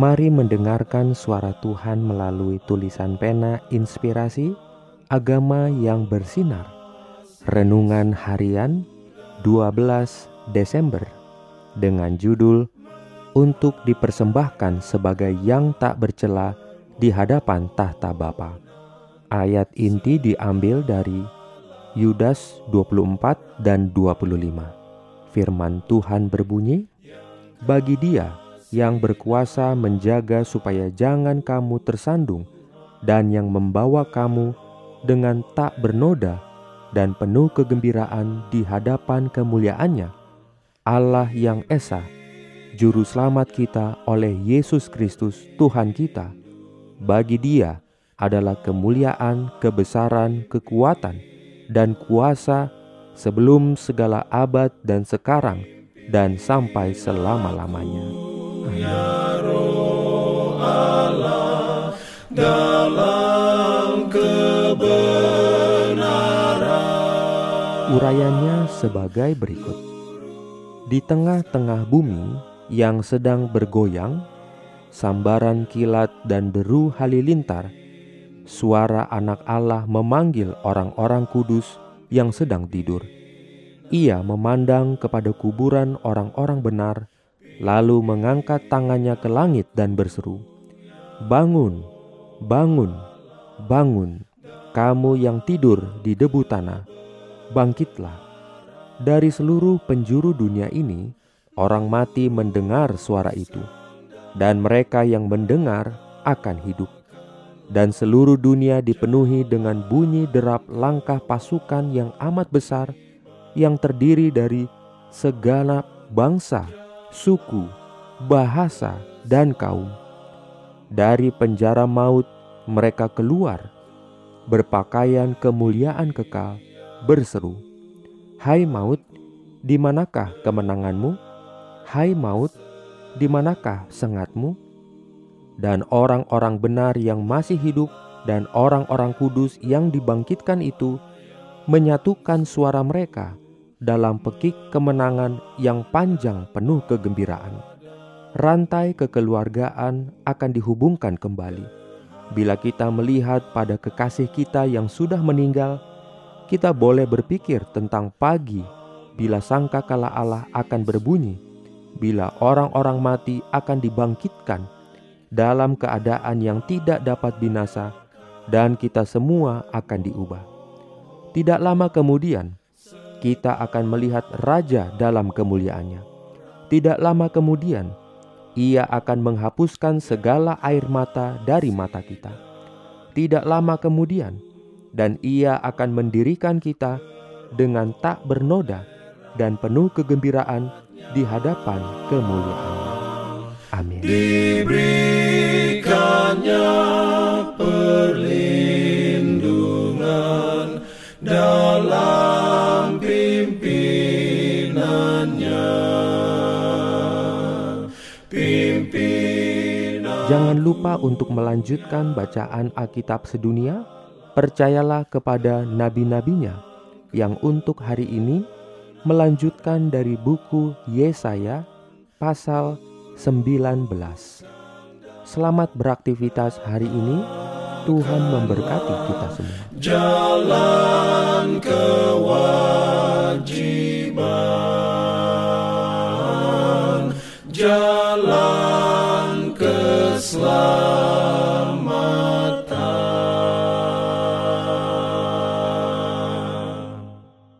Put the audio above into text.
Mari mendengarkan suara Tuhan melalui tulisan pena inspirasi Agama yang bersinar Renungan Harian 12 Desember dengan judul Untuk dipersembahkan sebagai yang tak bercela di hadapan tahta Bapa. Ayat inti diambil dari Yudas 24 dan 25. Firman Tuhan berbunyi, Bagi dia yang berkuasa menjaga supaya jangan kamu tersandung dan yang membawa kamu dengan tak bernoda dan penuh kegembiraan di hadapan kemuliaannya, Allah yang Esa, Juru Selamat kita oleh Yesus Kristus Tuhan kita. Bagi dia adalah kemuliaan, kebesaran, kekuatan, dan kuasa sebelum segala abad dan sekarang dan sampai selama-lamanya. Ya Urayanya sebagai berikut. Di tengah-tengah bumi yang sedang bergoyang, sambaran kilat dan deru halilintar, suara anak Allah memanggil orang-orang kudus yang sedang tidur. Ia memandang kepada kuburan orang-orang benar, lalu mengangkat tangannya ke langit dan berseru, "Bangun, bangun, bangun, kamu yang tidur di debu tanah." bangkitlah. Dari seluruh penjuru dunia ini, orang mati mendengar suara itu, dan mereka yang mendengar akan hidup. Dan seluruh dunia dipenuhi dengan bunyi derap langkah pasukan yang amat besar, yang terdiri dari segala bangsa, suku, bahasa, dan kaum. Dari penjara maut mereka keluar, berpakaian kemuliaan kekal, berseru, "Hai maut, di manakah kemenanganmu? Hai maut, di manakah sengatmu?" Dan orang-orang benar yang masih hidup dan orang-orang kudus yang dibangkitkan itu menyatukan suara mereka dalam pekik kemenangan yang panjang penuh kegembiraan. Rantai kekeluargaan akan dihubungkan kembali bila kita melihat pada kekasih kita yang sudah meninggal kita boleh berpikir tentang pagi bila sangka kala Allah akan berbunyi, bila orang-orang mati akan dibangkitkan dalam keadaan yang tidak dapat binasa, dan kita semua akan diubah. Tidak lama kemudian, kita akan melihat Raja dalam kemuliaannya. Tidak lama kemudian, Ia akan menghapuskan segala air mata dari mata kita. Tidak lama kemudian, dan ia akan mendirikan kita dengan tak bernoda dan penuh kegembiraan di hadapan kemuliaannya. Amin. Jangan lupa untuk melanjutkan bacaan Alkitab sedunia percayalah kepada nabi-nabinya yang untuk hari ini melanjutkan dari buku Yesaya pasal 19. Selamat beraktivitas hari ini. Tuhan memberkati kita semua. Jalan Love.